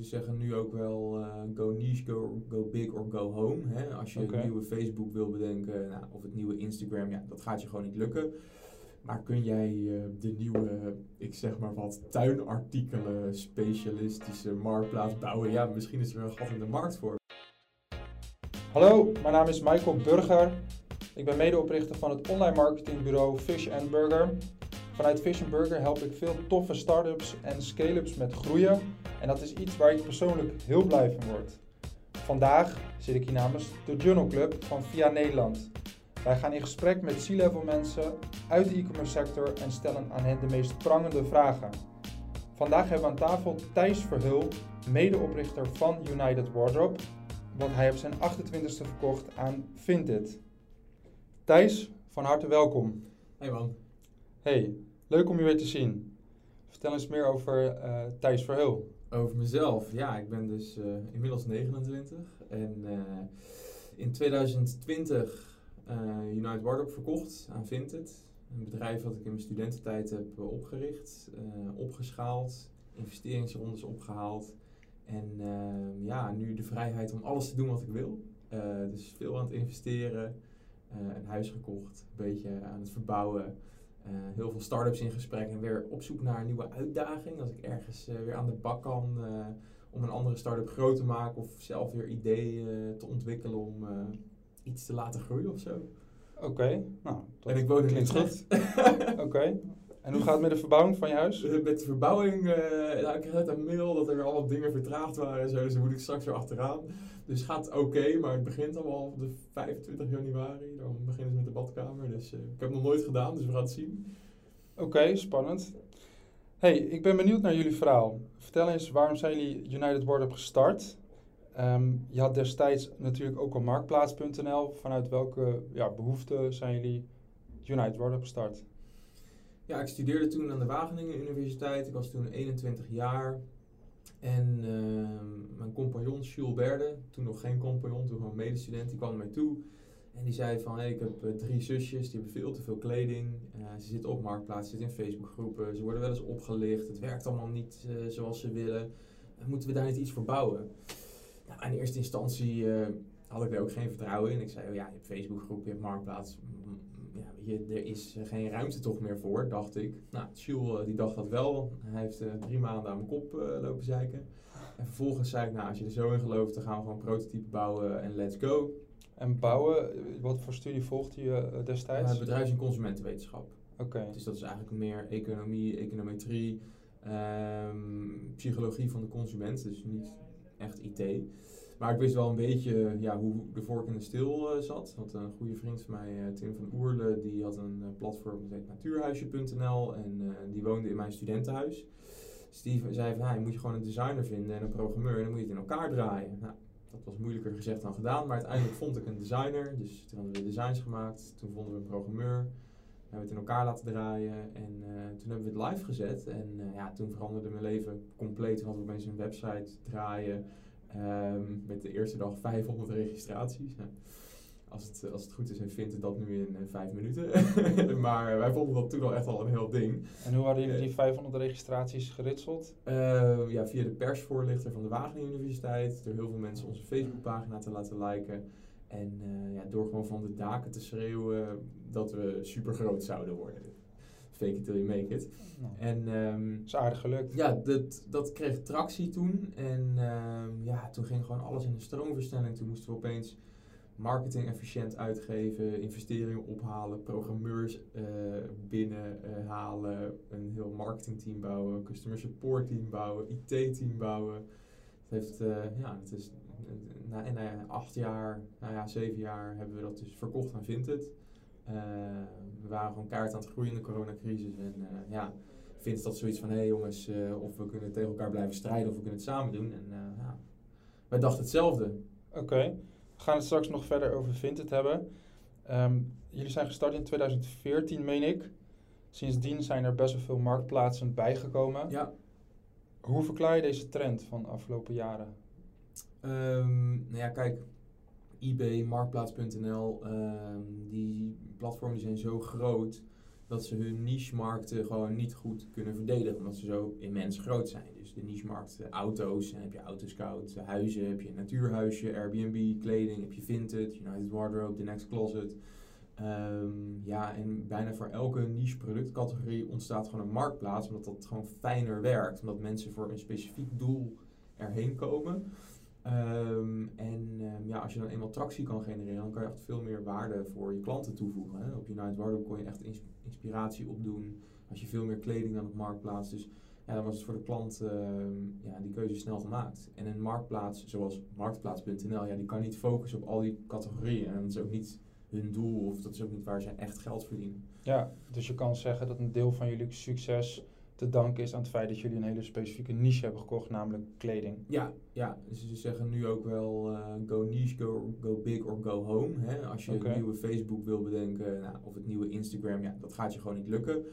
Ze zeggen nu ook wel uh, go niche, go, go big or go home. Hè? Als je een nieuwe Facebook wil bedenken, nou, of het nieuwe Instagram, ja, dat gaat je gewoon niet lukken. Maar kun jij eh, de nieuwe, ik zeg maar wat, tuinartikelen, specialistische marktplaats bouwen? Ja, misschien is er een gat in de markt voor. Hallo, mijn naam is Michael Burger. Ik ben medeoprichter van het online marketingbureau Fish Burger. Vanuit Fish Burger help ik veel toffe start-ups en scale-ups met groeien. En dat is iets waar ik persoonlijk heel blij van word. Vandaag zit ik hier namens de Journal Club van Via Nederland. Wij gaan in gesprek met C-level mensen uit de e-commerce sector en stellen aan hen de meest prangende vragen. Vandaag hebben we aan tafel Thijs Verhul, medeoprichter van United Wardrobe, want hij heeft zijn 28ste verkocht aan Vinted. Thijs, van harte welkom. Hey man. Hey, leuk om je weer te zien. Vertel eens meer over uh, Thijs Verhul. Over mezelf. Ja, ik ben dus uh, inmiddels 29 en uh, in 2020 United Wardrobe verkocht aan Vinted. Een bedrijf wat ik in mijn studententijd heb opgericht, opgeschaald, investeringsrondes opgehaald. En ja, nu de vrijheid om alles te doen wat ik wil. Dus veel aan het investeren, een huis gekocht, een beetje aan het verbouwen. Heel veel start-ups in gesprek en weer op zoek naar een nieuwe uitdaging. Als ik ergens weer aan de bak kan om een andere start-up groot te maken of zelf weer ideeën te ontwikkelen om iets te laten groeien of zo. Oké, okay, nou, dat en ik woon in goed. Oké, okay. En hoe gaat het met de verbouwing van je huis? Met de verbouwing, uh, nou, ik kreeg net een mail dat er allemaal dingen vertraagd waren en zo, dus daar moet ik straks weer achteraan. Dus het gaat oké, okay, maar het begint allemaal op de 25 januari. Dan beginnen ze met de badkamer, dus uh, ik heb het nog nooit gedaan, dus we gaan het zien. Oké, okay, spannend. hey, ik ben benieuwd naar jullie verhaal. Vertel eens, waarom zijn jullie United Wardrobe gestart? Um, je had destijds natuurlijk ook al Marktplaats.nl. Vanuit welke ja, behoeften zijn jullie United Wardrobe gestart? Ja, ik studeerde toen aan de Wageningen Universiteit. Ik was toen 21 jaar. En uh, mijn compagnon Jules Berde, toen nog geen compagnon, toen gewoon medestudent, die kwam naar mij toe. En die zei van, ik heb uh, drie zusjes, die hebben veel te veel kleding. Uh, ze zitten op Marktplaats, zitten in Facebookgroepen, ze worden wel eens opgelicht. Het werkt allemaal niet uh, zoals ze willen. moeten we daar niet iets voor bouwen? Nou, in eerste instantie had ik er ook geen vertrouwen in. Ik zei, oh ja, je hebt Facebookgroep, je hebt Marktplaats. Ja, je, er is geen ruimte toch meer voor, dacht ik. Nou, Jules die dacht dat wel. Hij heeft uh, drie maanden aan mijn kop uh, lopen zeiken. En vervolgens zei ik, nou, als je er zo in gelooft, dan gaan we gewoon prototype bouwen en let's go. En bouwen, wat voor studie volgde je destijds? Uh, bedrijfs- en consumentenwetenschap. Oké. Okay. Dus dat is eigenlijk meer economie, econometrie, um, psychologie van de consument, dus niet echt IT. Maar ik wist wel een beetje ja, hoe de vork in de steel uh, zat. Want een goede vriend van mij, uh, Tim van Oerle, die had een uh, platform dat heet natuurhuisje.nl en die woonde in mijn studentenhuis. Dus die zei van, nou, je moet je gewoon een designer vinden en een programmeur en dan moet je het in elkaar draaien. Nou, dat was moeilijker gezegd dan gedaan, maar uiteindelijk vond ik een designer. Dus toen hadden we designs gemaakt, toen vonden we een programmeur. We hebben het in elkaar laten draaien en toen hebben we het live gezet. En ja, toen veranderde mijn leven compleet. Toen hadden we opeens een website draaien. Um, met de eerste dag 500 registraties. Ja. Als, het, als het goed is, vindt het dat nu in uh, vijf minuten. maar wij vonden dat toen al echt al een heel ding. En hoe hadden jullie die 500 registraties geritseld? Uh, ja, via de persvoorlichter van de Wageningen Universiteit. Door heel veel mensen onze Facebookpagina te laten liken. En uh, ja, door gewoon van de daken te schreeuwen dat we super groot zouden worden fake it till you make it. Nou, en, um, is aardig gelukt. Ja, dat, dat kreeg tractie toen. En um, ja, toen ging gewoon alles in een stroomversnelling. Toen moesten we opeens marketing efficiënt uitgeven, investeringen ophalen, programmeurs uh, binnenhalen, een heel marketingteam bouwen, customer support team bouwen, IT-team bouwen. Het heeft, uh, ja, het is, na, na acht jaar, nou ja, zeven jaar hebben we dat dus verkocht aan Vinted. Uh, we waren gewoon kaart aan het groeien in de coronacrisis. En uh, ja, vindt dat zoiets van: hé hey jongens, uh, of we kunnen tegen elkaar blijven strijden of we kunnen het samen doen. En ja, wij dachten hetzelfde. Oké, okay. we gaan het straks nog verder over Vinted hebben. Um, jullie zijn gestart in 2014, meen ik. Sindsdien zijn er best wel veel marktplaatsen bijgekomen. Ja. Hoe verklaar je deze trend van de afgelopen jaren? Um, nou ja, kijk, eBay, Marktplaats.nl, um, die platformen zijn zo groot dat ze hun niche-markten gewoon niet goed kunnen verdedigen, omdat ze zo immens groot zijn. Dus de niche-markt, auto's, dan heb je Autoscout, huizen, heb je Natuurhuisje, Airbnb, kleding, heb je Vinted, United Wardrobe, The Next Closet. Ehm, ja, en bijna voor elke niche productcategorie ontstaat gewoon een marktplaats, omdat dat gewoon fijner werkt. Omdat mensen voor een specifiek doel erheen komen. Ehm, en ehm, ja, als je dan eenmaal tractie kan genereren, dan kan je echt veel meer waarde voor je klanten toevoegen. Hè. Op United Wardrobe kon je echt inspiratie opdoen. Als je veel meer kleding dan op marktplaats. Dus ja, dan was het voor de klant ja, die keuze snel gemaakt. En een marktplaats zoals marktplaats.nl, ja, die kan niet focussen op al die categorieën. En dat is ook niet hun doel of dat is ook niet waar zij echt geld verdienen. Ja, dus je kan zeggen dat een deel van jullie succes te danken is aan het feit dat jullie een hele specifieke niche hebben gekocht, namelijk kleding. Ja, ja. dus ze zeggen nu ook wel uh, go niche, go, go big or go home. Hè? Als je okay. het nieuwe Facebook wil bedenken nou, of het nieuwe Instagram, ja, dat gaat je gewoon niet lukken.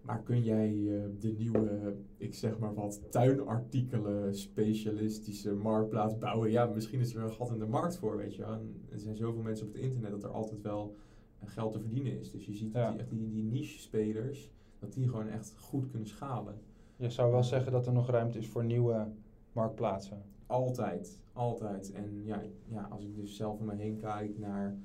Maar kun jij uh, de nieuwe, ik zeg maar wat, tuinartikelen specialistische marktplaats bouwen? Ja, misschien is er een gat in de markt voor, weet je er zijn zoveel mensen op het internet dat er altijd wel uh, geld te verdienen is. Dus je ziet ja. die, echt die, die niche-spelers, dat die gewoon echt goed kunnen schalen. Je zou wel zeggen dat er nog ruimte is voor nieuwe marktplaatsen? Altijd, altijd. En ja, ja als ik dus zelf om me heen kijk naar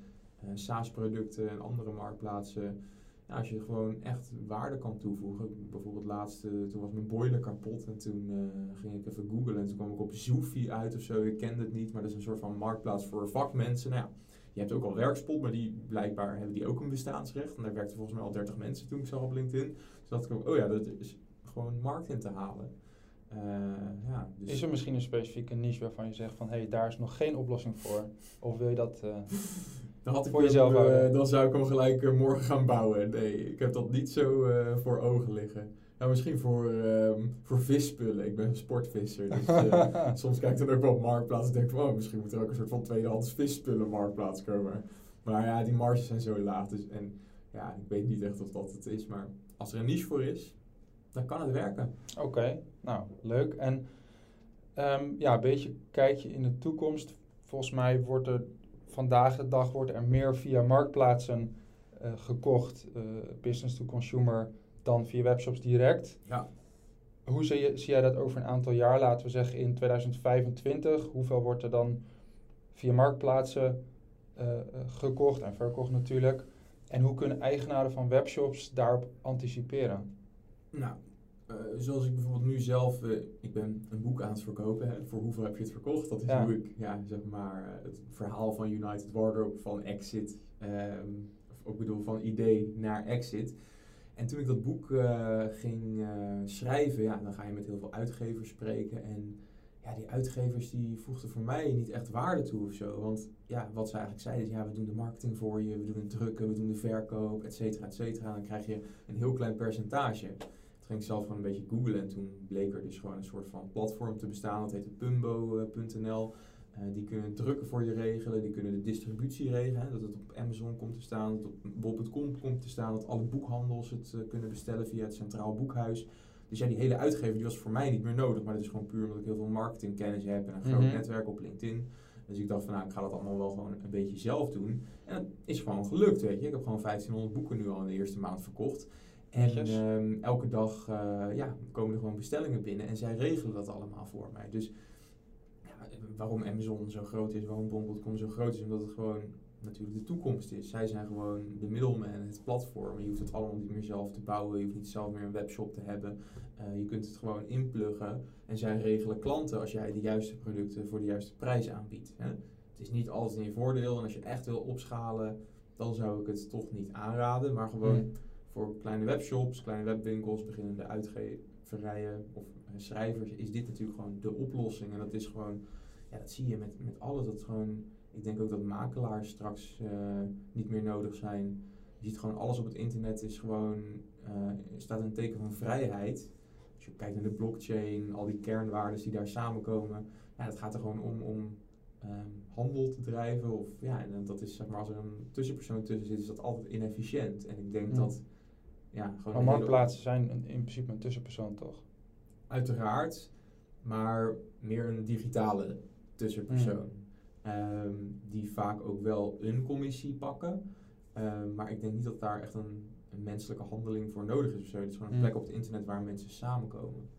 uh, SaaS-producten en andere marktplaatsen als je gewoon echt waarde kan toevoegen. Bijvoorbeeld laatst, toen was mijn boiler kapot en toen uh, ging ik even googlen en toen kwam ik op Zoofy uit of zo. Ik kende het niet, maar dat is een soort van marktplaats voor vakmensen. Nou ja, je hebt ook al Werkspot, maar die blijkbaar hebben die ook een bestaansrecht. En daar werkten volgens mij al 30 mensen toen ik zag op LinkedIn. Dus dacht ik, oh ja, dat is gewoon markt in te halen. Uh, ja, dus is er misschien een specifieke niche waarvan je zegt van hé, hey, daar is nog geen oplossing voor? Of wil je dat uh, dan had ik voor jezelf uh, Dan zou ik hem gelijk morgen gaan bouwen. Nee, ik heb dat niet zo voor ogen liggen. Nou, misschien voor, um, voor visspullen. Ik ben een sportvisser. Dus soms kijk ik dan ook wel op marktplaats en denk van, oh, misschien moet er ook een soort van tweedehands visspullen marktplaats komen. Maar ja, die marges zijn zo laag. Dus, en ja, ik weet niet echt of dat het is. Maar als er een niche voor is, dan kan het werken. Oké, nou leuk. En um, ja, een beetje kijk je in de toekomst. Volgens mij wordt er vandaag de dag wordt er meer via marktplaatsen uh, gekocht, uh, business to consumer, dan via webshops direct. Ja. Hoe zie, je, zie jij dat over een aantal jaar, laten we zeggen in 2025? Hoeveel wordt er dan via marktplaatsen uh, gekocht en verkocht natuurlijk? En hoe kunnen eigenaren van webshops daarop anticiperen? Nou, uh, zoals ik bijvoorbeeld nu zelf, uh, ik ben een boek aan het verkopen. Hè. Voor hoeveel heb je het verkocht? Dat is hoe ik, ja, zeg maar, uh, het verhaal van United Wardrobe, van Exit, um, of ik bedoel van idee naar Exit. En toen ik dat boek ging schrijven, ja, dan ga je met heel veel uitgevers spreken. En ja, die uitgevers die voegden voor mij niet echt waarde toe of zo. Want ja, wat ze eigenlijk zeiden is, ja, we doen de marketing voor je, we doen het drukken, we doen de verkoop, et cetera, et cetera. Dan krijg je een heel klein percentage. Toen ging ik zelf gewoon een beetje googlen en toen bleek er dus gewoon een soort van platform te bestaan. Dat heette pumbo.nl. Uh, die kunnen drukken voor je regelen, die kunnen de distributie regelen. dat het op Amazon komt te staan, dat het op bol.com komt te staan, dat alle boekhandels het uh, kunnen bestellen via het Centraal Boekhuis. Dus ja, die hele uitgever die was voor mij niet meer nodig. Maar dat is gewoon puur omdat ik heel veel marketingkennis heb en een groot mhm. netwerk op LinkedIn. Dus ik dacht van nou, ik ga dat allemaal wel gewoon een beetje zelf doen. En dat is gewoon gelukt, weet je. Ik heb gewoon 1500 boeken nu al in de eerste maand verkocht. En um, elke dag uh, ja, komen er gewoon bestellingen binnen en zij regelen dat allemaal voor mij. Dus waarom Amazon zo groot is, waarom Bol.com zo groot is, omdat het gewoon natuurlijk de toekomst is. Zij zijn gewoon de middleman, het platform. Je hoeft het allemaal niet meer zelf te bouwen. Je hoeft niet zelf meer een webshop te hebben. Uh, je kunt het gewoon inpluggen. En zij regelen klanten als jij de juiste producten voor de juiste prijs aanbiedt. Hè. Het is niet altijd in je voordeel. En als je echt wil opschalen, dan zou ik het toch niet aanraden. Maar gewoon hmm. voor kleine webshops, kleine webwinkels, beginnende uitgeverijen of uh, schrijvers, is dit natuurlijk gewoon de oplossing. En dat is gewoon, ja, dat zie je met, met alles. Dat gewoon ik denk ook dat makelaars straks uh, niet meer nodig zijn. Je ziet gewoon alles op het internet is gewoon, uh, staat een teken van vrijheid. Als je kijkt naar de blockchain, al die kernwaarden die daar samenkomen. Ja, het gaat er gewoon om, om um, handel te drijven. Of, ja, en dat is zeg maar als er een tussenpersoon tussen zit, is dat altijd inefficiënt. En ik denk hmm. dat. Ja, gewoon maar marktplaatsen zijn in principe een tussenpersoon toch? Uiteraard, maar meer een digitale tussenpersoon. Hmm. Um, die vaak ook wel een commissie pakken. Um, maar ik denk niet dat daar echt een een menselijke handeling voor nodig is of zo. Het is gewoon een Mm. plek op het internet waar mensen samenkomen.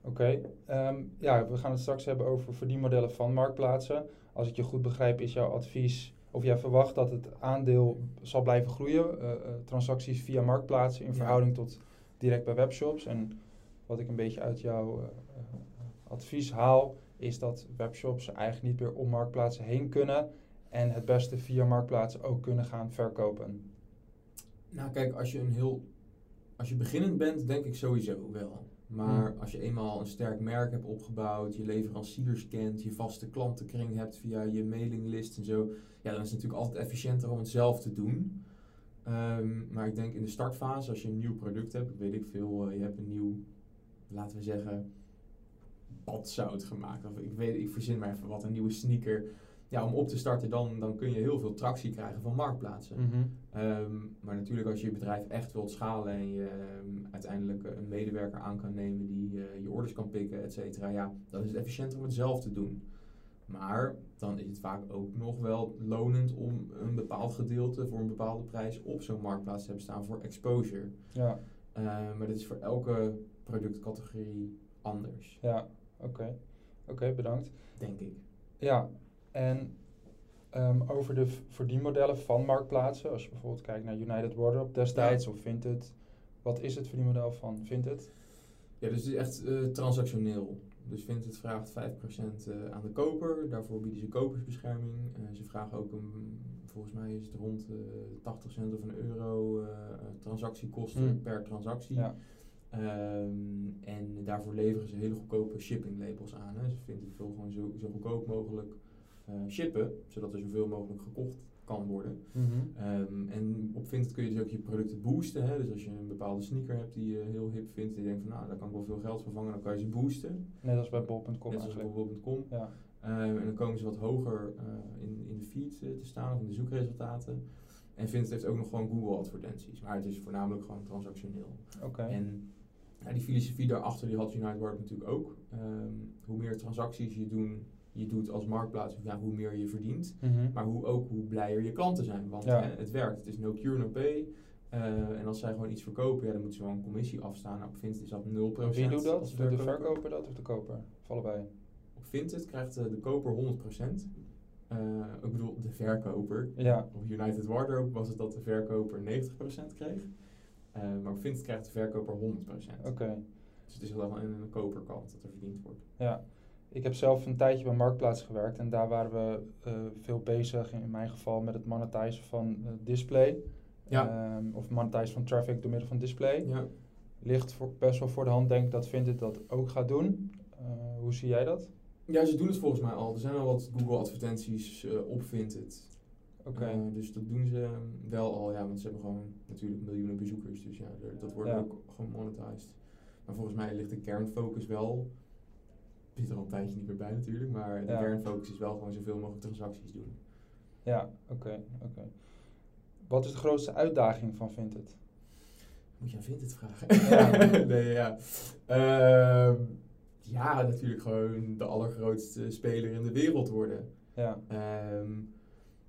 Oké, ehm, ja, we gaan het straks hebben over verdienmodellen van marktplaatsen. Als ik je goed begrijp, is jouw advies, of jij verwacht dat het aandeel zal blijven groeien, eh, eh, transacties via marktplaatsen in Ja. verhouding tot direct bij webshops. En wat ik een beetje uit jouw eh, advies haal, is dat webshops eigenlijk niet meer om marktplaatsen heen kunnen en het beste via marktplaatsen ook kunnen gaan verkopen. Nou, kijk, als je een heel. Als je beginnend bent, denk ik sowieso wel. Maar Hmm. als je eenmaal een sterk merk hebt opgebouwd, je leveranciers kent, je vaste klantenkring hebt via je mailinglist en zo, ja, dan is het natuurlijk altijd efficiënter om het zelf te doen. Ehm, maar ik denk in de startfase, als je een nieuw product hebt, weet ik veel, eh, je hebt een nieuw, laten we zeggen, badzout gemaakt. Of ik weet, ik verzin maar even wat, een nieuwe sneaker. Ja, om op te starten, dan, dan kun je heel veel tractie krijgen van marktplaatsen. Mhm. Ehm, maar natuurlijk als je je bedrijf echt wilt schalen en je ehm, uiteindelijk eh, een medewerker aan kan nemen die eh, je orders kan pikken, et cetera, ja, dan is het efficiënter om het zelf te doen. Maar dan is het vaak ook nog wel lonend om een bepaald gedeelte voor een bepaalde prijs op zo'n marktplaats te hebben staan voor exposure. Ja, Eh, maar dat is voor elke productcategorie anders, ja, oké. Oké, bedankt. denk ik. Ja, en ehm, over de verdienmodellen van marktplaatsen, als je bijvoorbeeld kijkt naar United Wardrobe destijds of Vinted, wat is het verdienmodel van Vinted? Ja, dus het is echt eh, transactioneel. Dus Vinted vraagt 5% eh, aan de koper. Daarvoor bieden ze kopersbescherming. Eh, ze vragen ook een, volgens mij is het rond eh 80 cent of een euro transactiekosten Hmm. per transactie. Ja, Ehm, en daarvoor leveren ze hele goedkope shipping labels aan. Hè. Ze vinden het wil gewoon zo, zo goedkoop mogelijk eh, shippen, zodat er zoveel mogelijk gekocht kan worden. Mhm. Ehm, en op Vinted kun je dus ook je producten boosten. Hè? Dus als je een bepaalde sneaker hebt die je heel hip vindt en je denkt van nou, daar kan ik wel veel geld voor vangen, dan kan je ze boosten. net als bij bol.com Net zoals eigenlijk. bol.com. Ja, Ehm, en dan komen ze wat hoger eh, in, in de feed eh, te staan of in de zoekresultaten. En Vinted heeft ook nog gewoon Google advertenties, maar het is voornamelijk gewoon transactioneel. oké. En ja, die filosofie daarachter die had United Word natuurlijk ook. Ehm, hoe meer transacties je, doen, je doet als marktplaats, ja, hoe meer je verdient. Mhm. Maar hoe ook hoe blijer je klanten zijn. Want Ja. hè, het werkt. Het is no cure, no pay. Eh, en als zij gewoon iets verkopen, ja, dan moeten ze wel een commissie afstaan. Nou, op Vinted is dat 0%. Wie doet dat? Doet de verkoper dat of de koper? Of allebei? Op Vinted krijgt eh, de koper 100%. Eh, ik bedoel, de verkoper. Ja, Op United Wardrobe was het dat de verkoper 90% kreeg. Eh, maar op Vinted krijgt de verkoper 100%. oké. Dus het is wel aan de koperkant dat er verdiend wordt. Ja, ik heb zelf een tijdje bij Marktplaats gewerkt en daar waren we eh, veel bezig, in mijn geval, met het monetizen van eh, display. Ja. Ehm, of monetizen van traffic door middel van display. Ja. Ligt voor, best wel voor de hand, denk ik, dat Vinted dat ook gaat doen. Hoe zie jij dat? ja, ze doen het volgens mij al. Er zijn al wat Google advertenties op Vinted. Eh, dus dat doen ze wel al, ja, want ze hebben gewoon natuurlijk miljoenen bezoekers. Dus ja, er- dat wordt Ja. ook gewoon monetized. Maar volgens mij ligt de kernfocus wel, ik zit er al een tijdje niet meer bij natuurlijk, maar de Ja. kernfocus is wel gewoon zoveel mogelijk transacties doen. ja, oké, oké. Wat is de grootste uitdaging van Vinted? Moet je aan Vinted vragen? Ja. nee, ja. Ehm, ja, natuurlijk gewoon de allergrootste speler in de wereld worden. Ja, Ehm,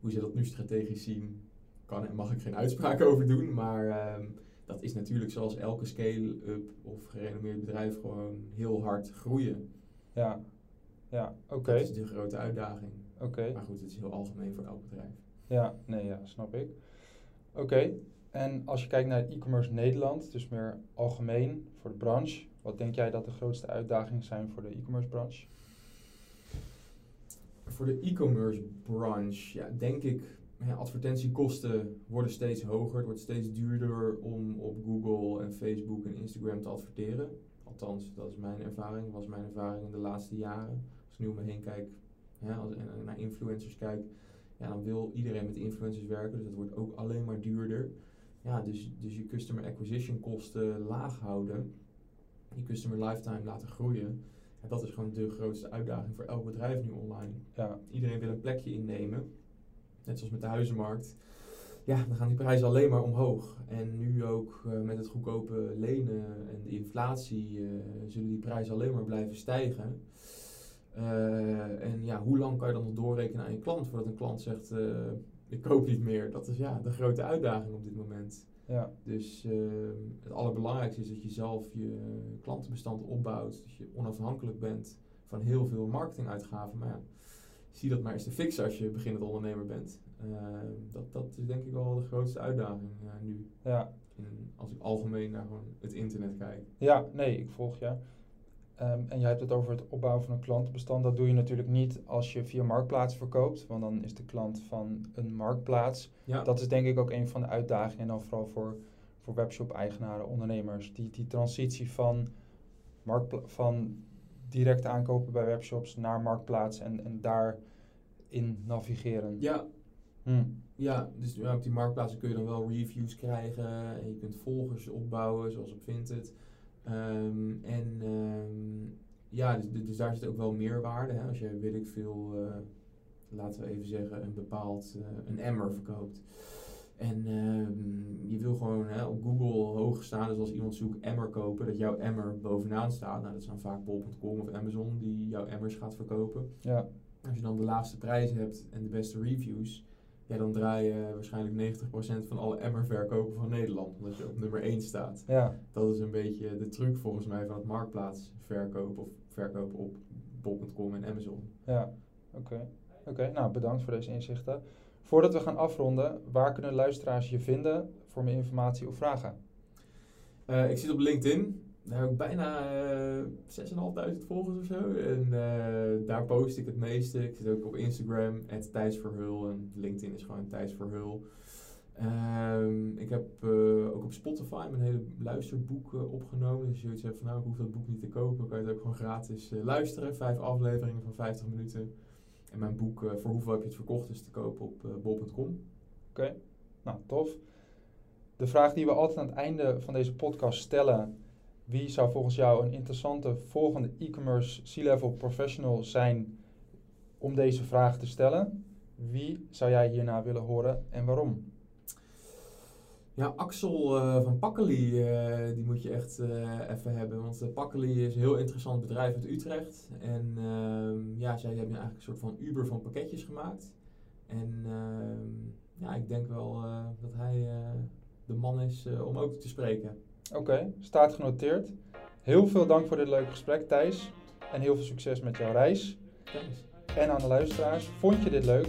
hoe ze dat nu strategisch zien, kan en mag ik geen uitspraak over doen. Maar ehm, dat is natuurlijk zoals elke scale-up of gerenommeerd bedrijf gewoon heel hard groeien. ja, ja, oké, Dat is de grote uitdaging. oké. Maar goed, het is heel algemeen voor elk bedrijf. Ja, nee, ja, snap ik. Oké, en als je kijkt naar e-commerce Nederland, dus meer algemeen voor de branche, wat denk jij dat de grootste uitdagingen zijn voor de e-commerce branche? Voor de e-commerce branche, ja, denk ik, advertentiekosten worden steeds hoger. Het wordt steeds duurder om op Google en Facebook en Instagram te adverteren. Althans, dat is mijn ervaring, was mijn ervaring in de laatste jaren. Als ik nu om me heen kijk hè, als, en naar influencers kijk, ja, dan wil iedereen met influencers werken. Dus dat wordt ook alleen maar duurder. Ja, dus, dus je customer acquisition kosten laag houden. Je customer lifetime laten groeien. Dat is gewoon de grootste uitdaging voor elk bedrijf nu online. Ja, Iedereen wil een plekje innemen. Net zoals met de huizenmarkt. Ja, dan gaan die prijzen alleen maar omhoog. En nu ook eh, met het goedkope lenen en de inflatie eh, zullen die prijzen alleen maar blijven stijgen. Eh, en ja, hoe lang kan je dan nog doorrekenen aan je klant voordat een klant zegt: Ik koop niet meer? Dat is ja de grote uitdaging op dit moment. Ja. Dus uh, het allerbelangrijkste is dat je zelf je klantenbestand opbouwt. Dat je onafhankelijk bent van heel veel marketinguitgaven. Maar ja, zie dat maar eens te fixen als je beginnend ondernemer bent. Uh, dat, dat is denk ik wel de grootste uitdaging uh, nu. Ja. Als ik algemeen naar gewoon het internet kijk. Ja, nee, ik volg je. Um, en jij hebt het over het opbouwen van een klantenbestand. Dat doe je natuurlijk niet als je via Marktplaats verkoopt, want dan is de klant van een Marktplaats. Ja. Dat is denk ik ook een van de uitdagingen, en dan vooral voor, voor webshop-eigenaren, ondernemers. Die, die transitie van, van direct aankopen bij webshops naar Marktplaats en, en daarin navigeren. Ja. Hm. Ja, dus op die marktplaatsen kun je dan wel reviews krijgen en je kunt volgers opbouwen, zoals op Vinted. Um, en um, ja, dus, dus, daar zit ook wel meerwaarde. Hè? Als je, weet ik veel, uh, laten we even zeggen, een bepaald, uh, een emmer verkoopt. En um, je wil gewoon hè, op Google hoog staan, dus als iemand zoekt emmer kopen, dat jouw emmer bovenaan staat. Nou, dat dan vaak bol.com of Amazon die jouw emmers gaat verkopen. Ja. Als je dan de laagste prijzen hebt en de beste reviews, ja, dan draai je waarschijnlijk 90% van alle emmerverkopen van Nederland. Omdat je op nummer 1 staat. Ja. Dat is een beetje de truc volgens mij van het marktplaats verkopen of verkopen op bol.com en Amazon. Ja, oké. Oké, nou bedankt voor deze inzichten. Voordat we gaan afronden, waar kunnen luisteraars je vinden voor meer informatie of vragen? Uh, ik zit op LinkedIn. Daar heb ik bijna uh, 6.500 volgers of zo. En uh, daar post ik het meeste. Ik zit ook op Instagram, Thijs Verhul. En LinkedIn is gewoon Thijs Verhul. Um, ik heb uh, ook op Spotify mijn hele luisterboek opgenomen. Dus als je zoiets hebt van nou, ik hoef dat boek niet te kopen, kan je het ook gewoon gratis luisteren. Vijf afleveringen van 50 minuten. En mijn boek Voor hoeveel heb je het verkocht is te kopen op bol.com. Oké, nou tof. De vraag die we altijd aan het einde van deze podcast stellen. Wie zou volgens jou een interessante volgende e-commerce C-level professional zijn om deze vraag te stellen? Wie zou jij hierna willen horen en waarom? Ja, Axel uh, van Pakkeli, uh, die moet je echt uh, even hebben. Want Pakkeli is een heel interessant bedrijf uit Utrecht. En ehm, ja, zij hebben eigenlijk een soort van Uber van pakketjes gemaakt. En ehm, ja, ik denk wel dat hij de man is om ook te spreken. Oké, okay, staat genoteerd. Heel veel dank voor dit leuke gesprek, Thijs. En heel veel succes met jouw reis. Thanks. En aan de luisteraars, vond je dit leuk?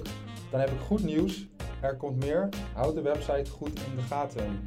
Dan heb ik goed nieuws. Er komt meer. Houd de website goed in de gaten.